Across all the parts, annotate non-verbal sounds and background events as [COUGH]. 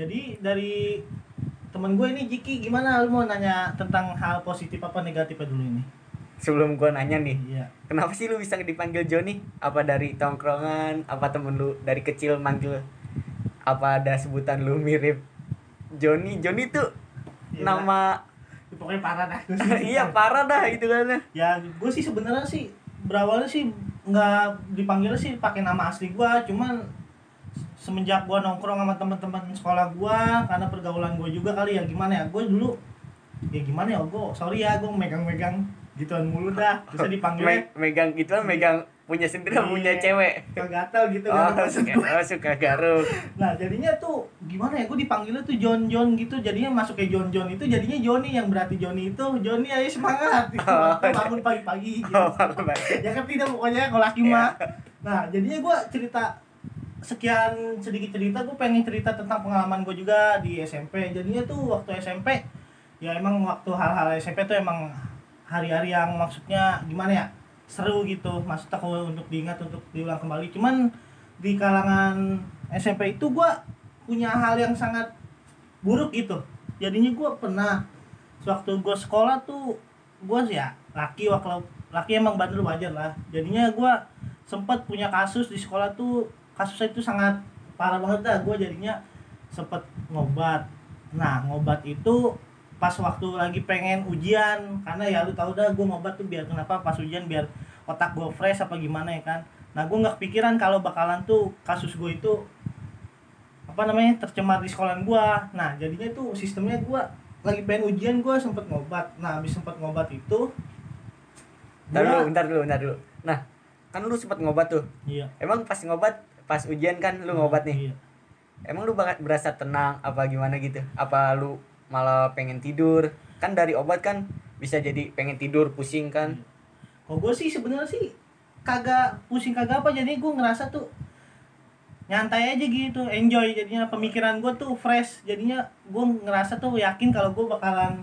Jadi dari temen gue ini Jiki gimana lu mau nanya tentang hal positif apa negatifnya dulu ini? Sebelum gua nanya nih, Iya. kenapa sih lu bisa dipanggil Joni? Apa dari tongkrongan? Apa temen lu dari kecil manggil? Apa ada sebutan lu mirip Joni? Joni tuh Iya. nama Pokoknya parah dah. gue sih. [LAUGHS] iya parah dah itu kan. Ya gue sih sebenarnya sih berawalnya sih nggak dipanggil sih pakai nama asli gue, cuman semenjak gue nongkrong sama teman-teman sekolah gue karena pergaulan gue juga kali ya gimana ya gue dulu ya gimana ya gue sorry ya gue megang-megang gituan mulu dah bisa dipanggilnya Me- megang gitu kan megang punya sendiri Iya. punya cewek. gatal gitu Oh, kan suka, oh, suka garuk. Nah jadinya tuh gimana ya gue dipanggilnya tuh John John gitu jadinya masuk ke John John itu jadinya Johnny yang berarti Johnny itu Johnny ayo semangat gitu. [LAUGHS] Oh, iya. bangun pagi-pagi gitu. Oh, ya kan tidak pokoknya kalau laki Iya. mah nah jadinya gue cerita sekian sedikit cerita gue pengen cerita tentang pengalaman gue juga di SMP jadinya tuh waktu SMP ya emang waktu hal-hal SMP tuh emang hari-hari yang maksudnya gimana ya seru gitu. Maksudnya kalau untuk diingat untuk diulang kembali. Cuman di kalangan SMP itu gue punya hal yang sangat buruk gitu jadinya gue pernah waktu gue sekolah tuh gue ya laki waktu laki emang bandel wajar lah. Jadinya gue sempat punya kasus di sekolah tuh kasusnya itu sangat parah banget dah. Gue jadinya sempet ngobat. Nah ngobat itu pas waktu lagi pengen ujian. Karena ya lu tau dah gue ngobat tuh biar kenapa pas ujian biar otak gue fresh apa gimana ya kan. Nah gue nggak kepikiran kalau bakalan tuh kasus gue itu apa namanya tercemar di sekolahan gue nah jadinya tuh sistemnya gue lagi pengen ujian gue sempet ngobat. Nah habis sempet ngobat itu Bentar dulu, bentar dulu, bentar dulu. Nah, kan lu sempat ngobat tuh. iya. Emang pas ngobat, pas ujian kan lu ngobat nih. iya. Emang lu banget berasa tenang apa gimana gitu? Apa lu malah pengen tidur? Kan dari obat kan bisa jadi pengen tidur, pusing kan? Kalau gue sih sebenarnya sih kagak pusing kagak apa jadi gue ngerasa tuh nyantai aja gitu enjoy jadinya pemikiran gue tuh fresh jadinya gue ngerasa tuh yakin kalau gue bakalan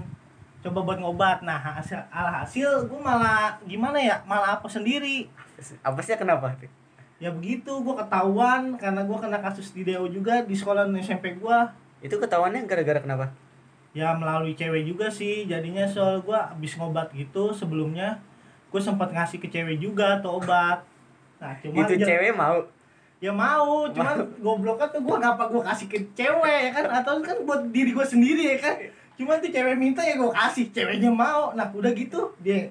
coba buat ngobat nah hasil alhasil gue malah gimana ya malah apa sendiri Apa sih kenapa? Ya begitu gue ketahuan karena gue kena kasus di DO juga di sekolah SMP gue Itu ketahuannya gara-gara kenapa? ya melalui cewek juga sih jadinya soal gue abis ngobat gitu sebelumnya gue sempat ngasih ke cewek juga tuh obat. Nah cuma itu ja- cewek mau. ya mau cuman gobloknya tuh gue ngapa gue kasih ke cewek ya kan? Atau kan buat diri gue sendiri ya kan? Cuman tuh cewek minta ya gue kasih ceweknya mau. Nah udah gitu dia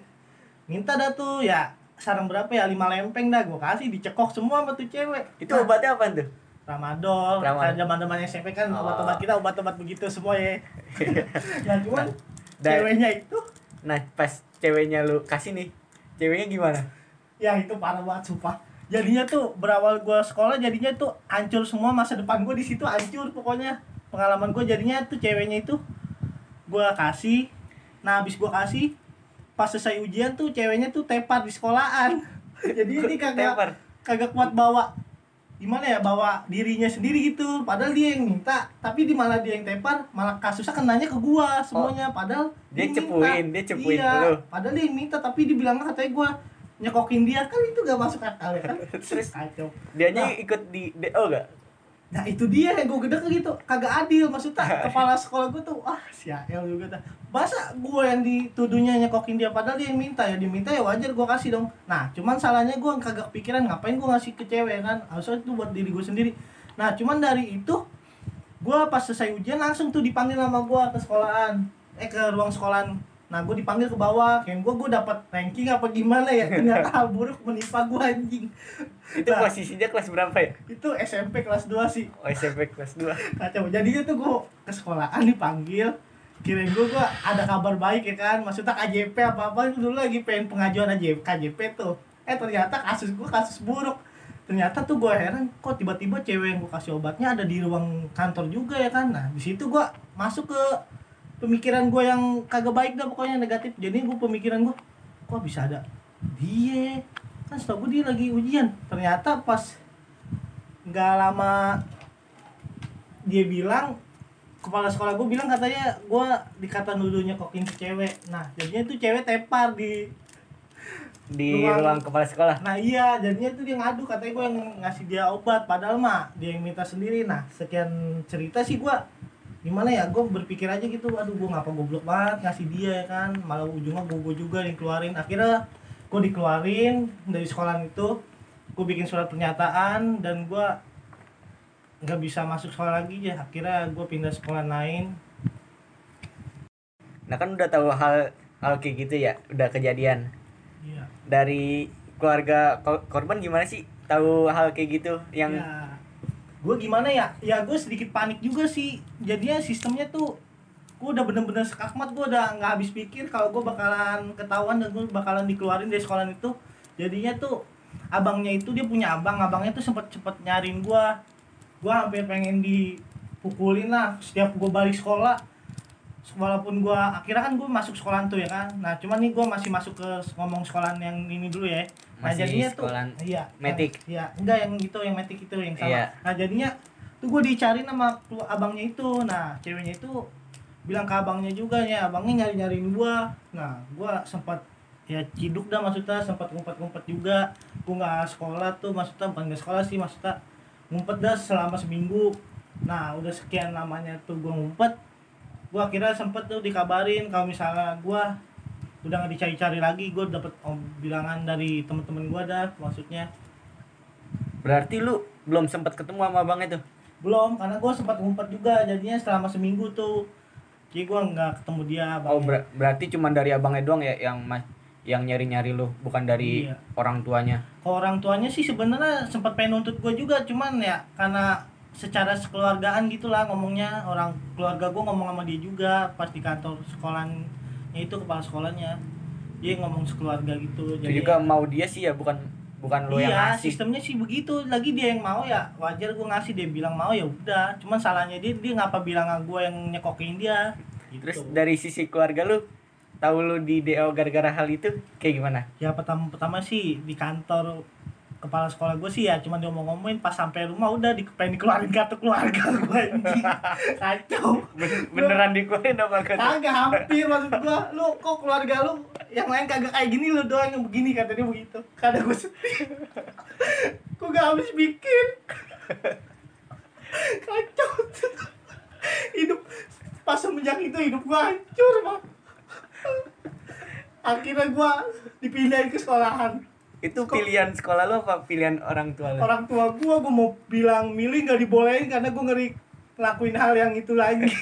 minta dah tuh ya sarang berapa ya lima lempeng dah gue kasih dicekok semua sama tuh cewek Itu Nah, obatnya apa tuh? Tramadol, Tramadol. kan zaman zaman SMP kan Oh. obat-obat kita obat-obat begitu semua ya. [LAUGHS] nah cuman Dan- ceweknya itu, Nah, pas ceweknya lu kasih nih, ceweknya gimana? ya itu parah banget sumpah. Jadinya tuh berawal gua sekolah jadinya tuh hancur semua masa depan gua di situ hancur pokoknya. Pengalaman gua jadinya tuh ceweknya itu gua kasih, nah habis gua kasih pas selesai ujian tuh ceweknya tuh tepar di sekolahan. [LAUGHS] Jadi ini kagak Tepar. kagak kuat bawa gimana ya bawa dirinya sendiri gitu padahal dia yang minta tapi di malah dia yang tepar malah kasusnya kenanya ke gua semuanya padahal Oh, Dia minta. cepuin, dia cepuin iya, lu. padahal dia yang minta tapi dibilang katanya gua nyekokin dia kan itu gak masuk akal ya kan [LAUGHS] Terus? kacau Dianya Nah. ikut di DO gak? Nah itu dia yang gue gede gitu. Kagak adil maksudnya [LAUGHS] kepala sekolah gue tuh ah si AL juga tuh masa gue yang dituduhnya nyekokin dia padahal dia yang minta ya? Diminta ya wajar gue kasih dong. Nah cuman salahnya gue kagak pikiran ngapain gue ngasih ke cewek kan? Harusnya itu buat diri gue sendiri. Nah cuman dari itu gue pas selesai ujian langsung tuh dipanggil sama gue ke sekolahan. Eh ke ruang sekolahan nah gue dipanggil ke bawah. Kayak gue gue dapat ranking apa gimana ya? Ternyata hal buruk menimpa gue anjing. Itu Nah. posisinya kelas berapa ya? itu SMP kelas 2 sih. Oh, SMP kelas 2. kacau. Jadinya tuh gue ke sekolahan dipanggil. Kirain gue gue ada kabar baik ya kan? Maksudnya KJP apa apa dulu lagi pengen pengajuan aja KJP tuh. Eh ternyata kasus gue kasus buruk. Ternyata tuh gue heran kok tiba-tiba cewek yang gue kasih obatnya ada di ruang kantor juga ya kan? Nah di situ gue masuk ke pemikiran gue yang kagak baik dah pokoknya negatif. Jadi gue pemikiran gue kok bisa ada dia? Kan setahu gue dia lagi ujian. Ternyata pas nggak lama dia bilang kepala sekolah gue bilang katanya gue dikata nuduhnya kokin ke cewek. Nah jadinya tuh cewek tepar di Di Ruang- ruang kepala sekolah. nah iya jadinya tuh dia ngadu katanya gue yang ngasih dia obat. Padahal mah dia yang minta sendiri. Nah sekian cerita sih gue gimana ya gue berpikir aja gitu aduh gue ngapa goblok banget ngasih dia ya kan? Malah ujungnya gue gue juga dikeluarin akhirnya gue dikeluarin dari sekolah itu gue bikin surat pernyataan dan gue nggak bisa masuk sekolah lagi ya. Akhirnya gue pindah sekolah lain. Nah kan udah tahu hal hal kayak gitu ya, udah kejadian. iya. Dari keluarga ko- korban gimana sih? Tahu hal kayak gitu yang ya gue gimana ya? Ya gue sedikit panik juga sih. Jadinya sistemnya tuh gue udah bener-bener sekakmat gue udah nggak habis pikir kalau gue bakalan ketahuan dan gue bakalan dikeluarin dari sekolah itu. Jadinya tuh abangnya itu dia punya abang abangnya tuh sempet cepet nyariin gue gue hampir pengen dipukulin lah setiap gue balik sekolah walaupun gue akhirnya kan gue masuk sekolahan tuh ya kan. Nah cuman nih gue masih masuk ke ngomong sekolahan yang ini dulu ya. Nah Masih jadinya tuh iya metik? iya enggak yang itu yang metik itu yang sama. Iya. nah jadinya tuh gue dicari sama kelu- abangnya itu. Nah ceweknya itu bilang ke abangnya juga ya abangnya nyari nyariin gue nah gue sempat ya ciduk dah maksudnya sempat ngumpet-ngumpet juga. Gue nggak sekolah tuh maksudnya bukan nggak sekolah sih maksudnya ngumpet dah selama seminggu. Nah udah sekian lamanya tuh gue ngumpet gue akhirnya sempet tuh dikabarin kalau misalnya gue udah nggak dicari-cari lagi gue dapet om bilangan dari temen-temen gue dah maksudnya berarti lu belum sempat ketemu sama abang itu? belum karena gue sempat ngumpet juga jadinya selama seminggu tuh jadi gue nggak ketemu dia Oh abangnya. ber- berarti cuma dari abangnya doang ya yang mas yang nyari-nyari lu, bukan dari Iya. orang tuanya. Kalau orang tuanya sih sebenarnya sempat pengen nuntut gue juga cuman ya karena secara sekeluargaan gitulah ngomongnya orang keluarga gue ngomong sama dia juga pas di kantor sekolahnya itu kepala sekolahnya dia ngomong sekeluarga gitu Itu juga mau dia sih ya, bukan bukan yang iya ngasih. sistemnya sih begitu lagi dia yang mau ya wajar gue ngasih dia bilang mau ya udah cuman salahnya dia dia ngapa bilang gue yang nyekokin dia gitu. Terus dari sisi keluarga lu, tahu lu di DO gara-gara hal itu kayak gimana? ya pertama pertama sih di kantor kepala sekolah gue sih ya cuman dia ngomong-ngomongin pas sampai rumah udah di, pengen dikeluarin kartu keluarga gue anjing. [LAUGHS] Kacau. Ben- beneran dikeluarin apa kata? kagak hampir maksud gue lu kok keluarga lu yang lain kagak kayak gini lu doang yang begini kata dia begitu kata gue gue gak habis pikir [LAUGHS] kacau. Hidup pas semenjak itu hidup gue hancur bang. Akhirnya gue dipindahin ke sekolahan Itu pilihan sekolah lu apa pilihan orang tua lu? orang tua gua gua mau bilang milih nggak dibolehin karena gua ngeri ngelakuin hal yang itu lagi [LAUGHS]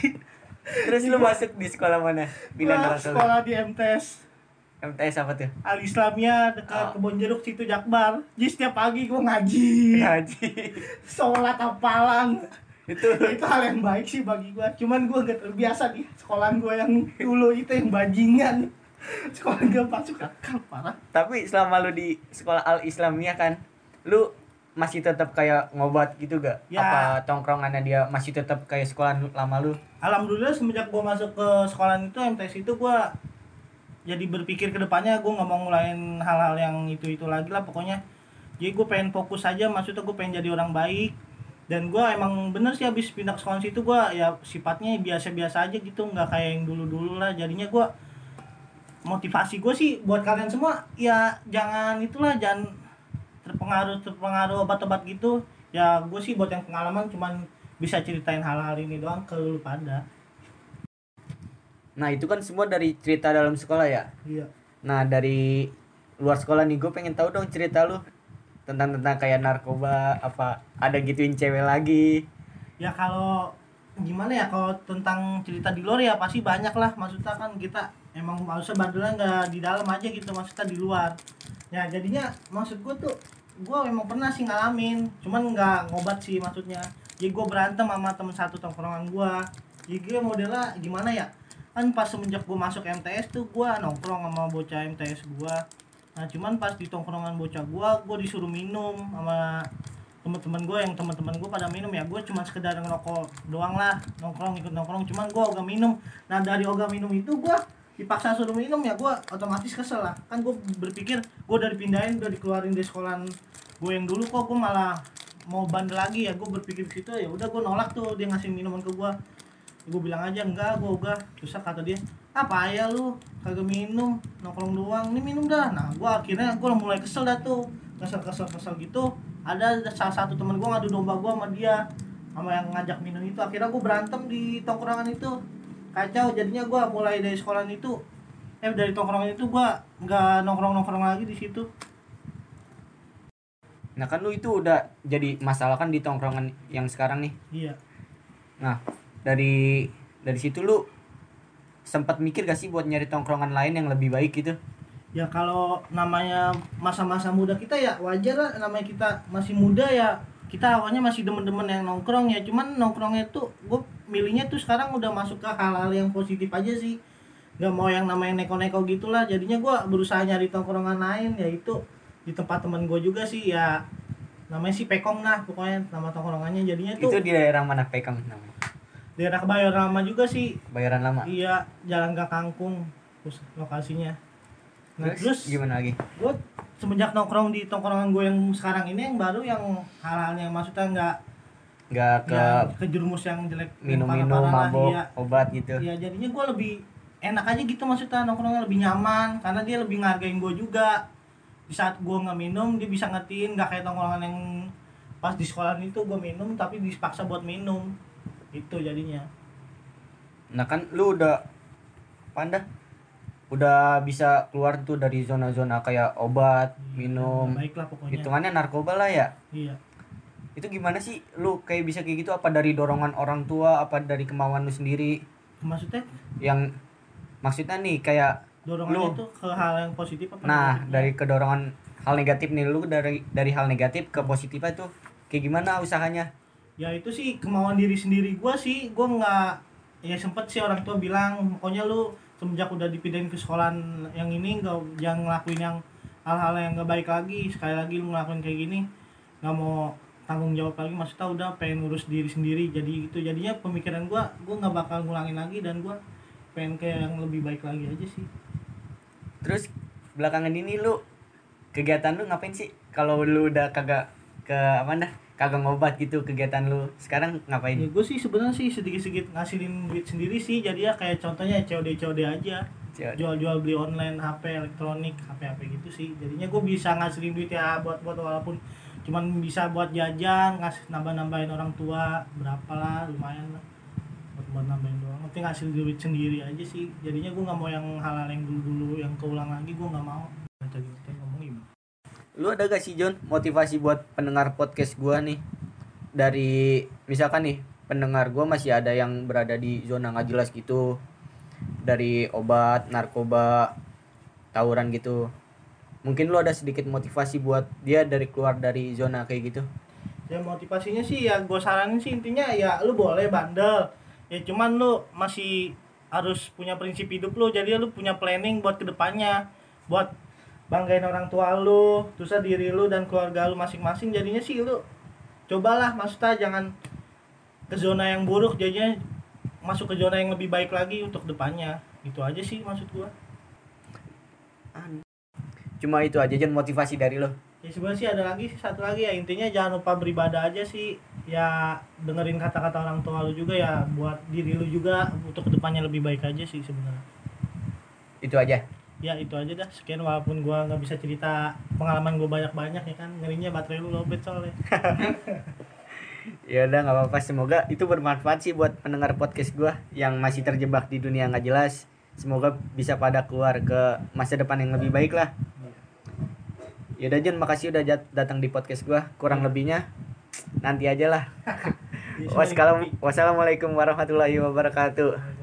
Terus lu masuk di sekolah mana? Pilihan orang tua. sekolah di MTS MTS apa tuh? Al Islamia dekat Oh. kebon jeruk situ Jakbar jadi setiap pagi gua ngaji Haji. [LAUGHS] sholat hafalan itu [LAUGHS] itu hal yang baik sih bagi gua cuman gua gak terbiasa di sekolahan gua yang dulu itu yang bajingan sekolah gak masuk akal parah tapi selama lu di sekolah Al Islamiyah kan lu masih tetap kayak ngobat gitu gak? Ya. Apa tongkrongannya dia masih tetap kayak sekolah lama lu? Alhamdulillah semenjak gua masuk ke sekolah itu MTS itu gua jadi berpikir ke depannya gua nggak mau ngulain hal-hal yang itu-itu lagi lah pokoknya. Jadi gue pengen fokus aja maksudnya gue pengen jadi orang baik dan gua emang bener sih habis pindah ke sekolah situ gua ya sifatnya biasa-biasa aja gitu nggak kayak yang dulu-dulu lah jadinya gua motivasi gue sih buat kalian semua ya jangan itulah jangan terpengaruh terpengaruh obat-obat gitu ya gue sih buat yang pengalaman cuman bisa ceritain hal-hal ini doang ke lu pada Nah itu kan semua dari cerita dalam sekolah ya. iya Nah dari luar sekolah nih gue pengen tahu dong cerita lu tentang tentang kayak narkoba apa ada gituin cewek lagi. ya kalau gimana ya kalau tentang cerita di luar ya pasti banyak lah maksudnya kan kita emang maksudnya bandelnya nggak di dalam aja gitu maksudnya di luar. Ya jadinya maksud gue tuh gue emang pernah sih ngalamin cuman nggak ngobat sih maksudnya. Jadi gue berantem sama temen satu tongkrongan gue jadi gue modelnya gimana ya? Kan pas semenjak gue masuk MTS tuh gue nongkrong sama bocah MTS gue nah cuman pas di tongkrongan bocah gue gue disuruh minum sama teman-teman gue yang teman-teman gue pada minum ya gue cuma sekedar ngerokok doang lah nongkrong ikut nongkrong. Cuman gue ogah minum. Nah dari ogah minum itu gue dipaksa suruh minum ya gue otomatis kesel lah. Kan gue berpikir gue udah dipindahin udah dikeluarin dari sekolahan gue yang dulu kok gue malah mau bandel lagi ya. Gue berpikir situ ya udah gue nolak tuh dia ngasih minuman ke gue gue bilang aja enggak gue ogah terus kata dia apa ya lu? Kagak minum nongkrong doang. Ini minum dah. Nah gue akhirnya gue mulai kesel dah tuh. Kesel kesel kesel gitu. Ada salah satu temen gue ngadu domba gue sama dia sama yang ngajak minum itu. Akhirnya gue berantem di tongkrongan itu kacau jadinya gue mulai dari sekolah itu eh dari tongkrongan itu gue nggak nongkrong nongkrong lagi di situ Nah kan lu itu udah jadi masalah kan di tongkrongan yang sekarang nih. iya Nah dari dari situ lu sempat mikir gak sih buat nyari tongkrongan lain yang lebih baik gitu? ya kalau namanya masa-masa muda kita ya wajar lah namanya kita masih muda ya kita awalnya masih demen-demen yang nongkrong ya cuman nongkrongnya tuh gue milihnya tuh sekarang udah masuk ke hal-hal yang positif aja sih nggak mau yang namanya neko-neko gitulah jadinya gue berusaha nyari tongkrongan lain yaitu di tempat temen gue juga sih ya namanya sih Pekong lah pokoknya nama tongkrongannya jadinya tuh Itu di daerah mana Pekang namanya? daerah Kebayoran Lama juga sih Bayaran lama. iya Jalan Gang Kangkung pus- lokasinya nah terus gimana lagi? gue semenjak nongkrong di tongkrongan gue yang sekarang ini yang baru yang hal-hal yang maksudnya nggak Nggak ke nggak kejerumus yang jelek minum-minum mabok iya. obat gitu. Iya, jadinya gue lebih enak aja gitu maksudnya nongkrongnya lebih nyaman karena dia lebih ngargain gue juga di saat gue nggak minum dia bisa ngertiin nggak kayak tongkrongan yang pas di sekolah itu gue minum tapi dipaksa buat minum itu jadinya Nah kan lu udah panda udah bisa keluar tuh dari zona-zona kayak obat, minum, baiklah pokoknya. Hitungannya narkoba lah ya. iya. Itu gimana sih? Lu kayak bisa kayak gitu apa dari dorongan orang tua apa dari kemauan lu sendiri? Maksudnya? Yang maksudnya nih kayak dorongannya Lu- itu ke hal yang positif apa nah negatifnya? dari kedorongan hal negatif nih lu dari dari hal negatif ke positifnya tuh kayak gimana usahanya? ya itu sih kemauan diri sendiri gua sih. Gua nggak ya sempet sih orang tua bilang pokoknya lu semenjak udah dipindahin ke sekolahan yang ini nggak jangan ngelakuin yang hal-hal yang nggak baik lagi. Sekali lagi lu ngelakuin kayak gini nggak mau tanggung jawab lagi. Maksudnya udah pengen ngurus diri sendiri. Jadi itu jadinya pemikiran gua gua nggak bakal ngulangin lagi dan gua pengen kayak yang lebih baik lagi aja sih. Terus belakangan ini lu kegiatan lu ngapain sih? Kalau lu udah kagak ke apa dah? Kagak ngobat gitu kegiatan lu. Sekarang ngapain? ya gue sih sebenarnya sih sedikit-sedikit ngasilin duit sendiri sih. Jadi ya kayak contohnya COD COD aja. Jual-jual beli online HP elektronik HP HP gitu sih. Jadinya gue bisa ngasilin duit ya buat buat walaupun cuman bisa buat jajan ngasih nambah nambahin orang tua berapa lah lumayan lah. Buat buat nambahin doang. Nanti ngasil duit sendiri aja sih. Jadinya gue nggak mau yang hal-hal yang dulu dulu yang keulang lagi gue nggak mau Lu ada gak sih John motivasi buat pendengar podcast gua nih? Dari misalkan nih pendengar gua masih ada yang berada di zona nggak jelas gitu. Dari obat, narkoba, tawuran gitu. Mungkin lu ada sedikit motivasi buat dia dari keluar dari zona kayak gitu. ya motivasinya sih ya gue saranin sih intinya ya lu boleh bandel ya cuman lu masih harus punya prinsip hidup lu jadi lu punya planning buat ke depannya buat banggain orang tua lu terus diri lu dan keluarga lu masing-masing jadinya sih lu cobalah maksudnya jangan ke zona yang buruk jadinya masuk ke zona yang lebih baik lagi untuk depannya. Itu aja sih maksud gua. Cuma itu aja John motivasi dari lo. ya sebenarnya sih ada lagi satu lagi ya. Intinya jangan lupa beribadah aja sih. Ya dengerin kata-kata orang tua lu juga ya buat diri lu juga untuk ke depannya lebih baik aja sih sebenarnya. Itu aja. Ya itu aja dah sekian walaupun gua nggak bisa cerita pengalaman gua banyak-banyak ya kan ngerinya baterai lu lobet soalnya [LAUGHS] Ya udah nggak apa-apa semoga itu bermanfaat sih buat pendengar podcast gua yang masih terjebak di dunia nggak jelas. Semoga bisa pada keluar ke masa depan yang lebih baik lah. Ya udah John, makasih udah datang di podcast gua. Kurang lebihnya nanti aja lah. [LAUGHS] Wassalam- Wassalamualaikum warahmatullahi wabarakatuh.